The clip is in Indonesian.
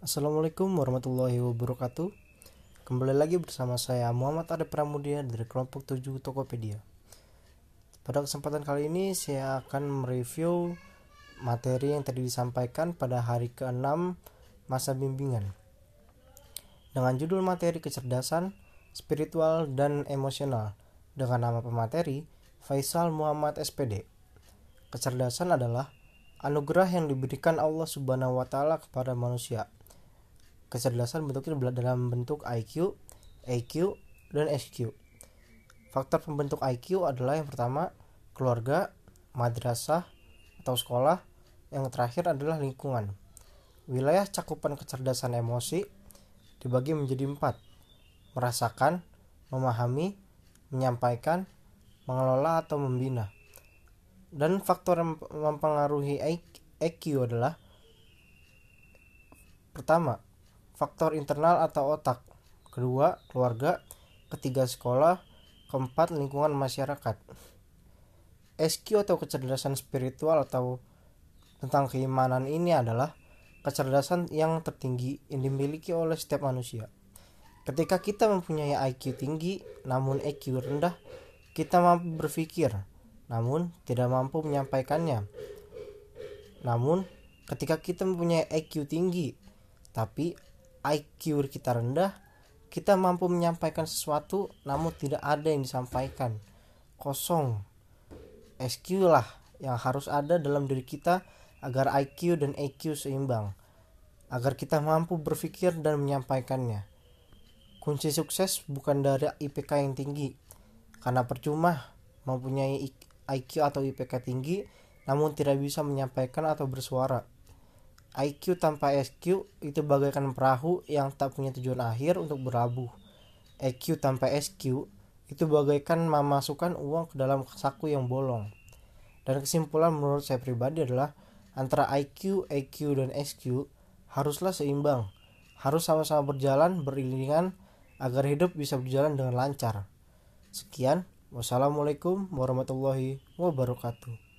Assalamualaikum warahmatullahi wabarakatuh. Kembali lagi bersama saya Muhammad Ade Pramudia dari kelompok 7 Tokopedia. Pada kesempatan kali ini saya akan mereview materi yang tadi disampaikan pada hari ke-6 masa bimbingan. Dengan judul materi kecerdasan, spiritual, dan emosional. Dengan nama pemateri Faisal Muhammad SPD Kecerdasan adalah anugerah yang diberikan Allah Subhanahu wa taala kepada manusia kecerdasan bentuknya dalam bentuk IQ, EQ, dan SQ. Faktor pembentuk IQ adalah yang pertama keluarga, madrasah atau sekolah, yang terakhir adalah lingkungan. Wilayah cakupan kecerdasan emosi dibagi menjadi empat, merasakan, memahami, menyampaikan, mengelola atau membina. Dan faktor yang mempengaruhi EQ adalah pertama, faktor internal atau otak, kedua keluarga, ketiga sekolah, keempat lingkungan masyarakat. SQ atau kecerdasan spiritual atau tentang keimanan ini adalah kecerdasan yang tertinggi yang dimiliki oleh setiap manusia. Ketika kita mempunyai IQ tinggi namun EQ rendah, kita mampu berpikir namun tidak mampu menyampaikannya. Namun, ketika kita mempunyai IQ tinggi tapi IQ kita rendah, kita mampu menyampaikan sesuatu namun tidak ada yang disampaikan. Kosong. SQ lah yang harus ada dalam diri kita agar IQ dan EQ seimbang. Agar kita mampu berpikir dan menyampaikannya. Kunci sukses bukan dari IPK yang tinggi. Karena percuma mempunyai IQ atau IPK tinggi namun tidak bisa menyampaikan atau bersuara. IQ tanpa SQ itu bagaikan perahu yang tak punya tujuan akhir untuk berlabuh. EQ tanpa SQ itu bagaikan memasukkan uang ke dalam saku yang bolong. Dan kesimpulan menurut saya pribadi adalah antara IQ, EQ, dan SQ haruslah seimbang. Harus sama-sama berjalan beriringan agar hidup bisa berjalan dengan lancar. Sekian, wassalamualaikum warahmatullahi wabarakatuh.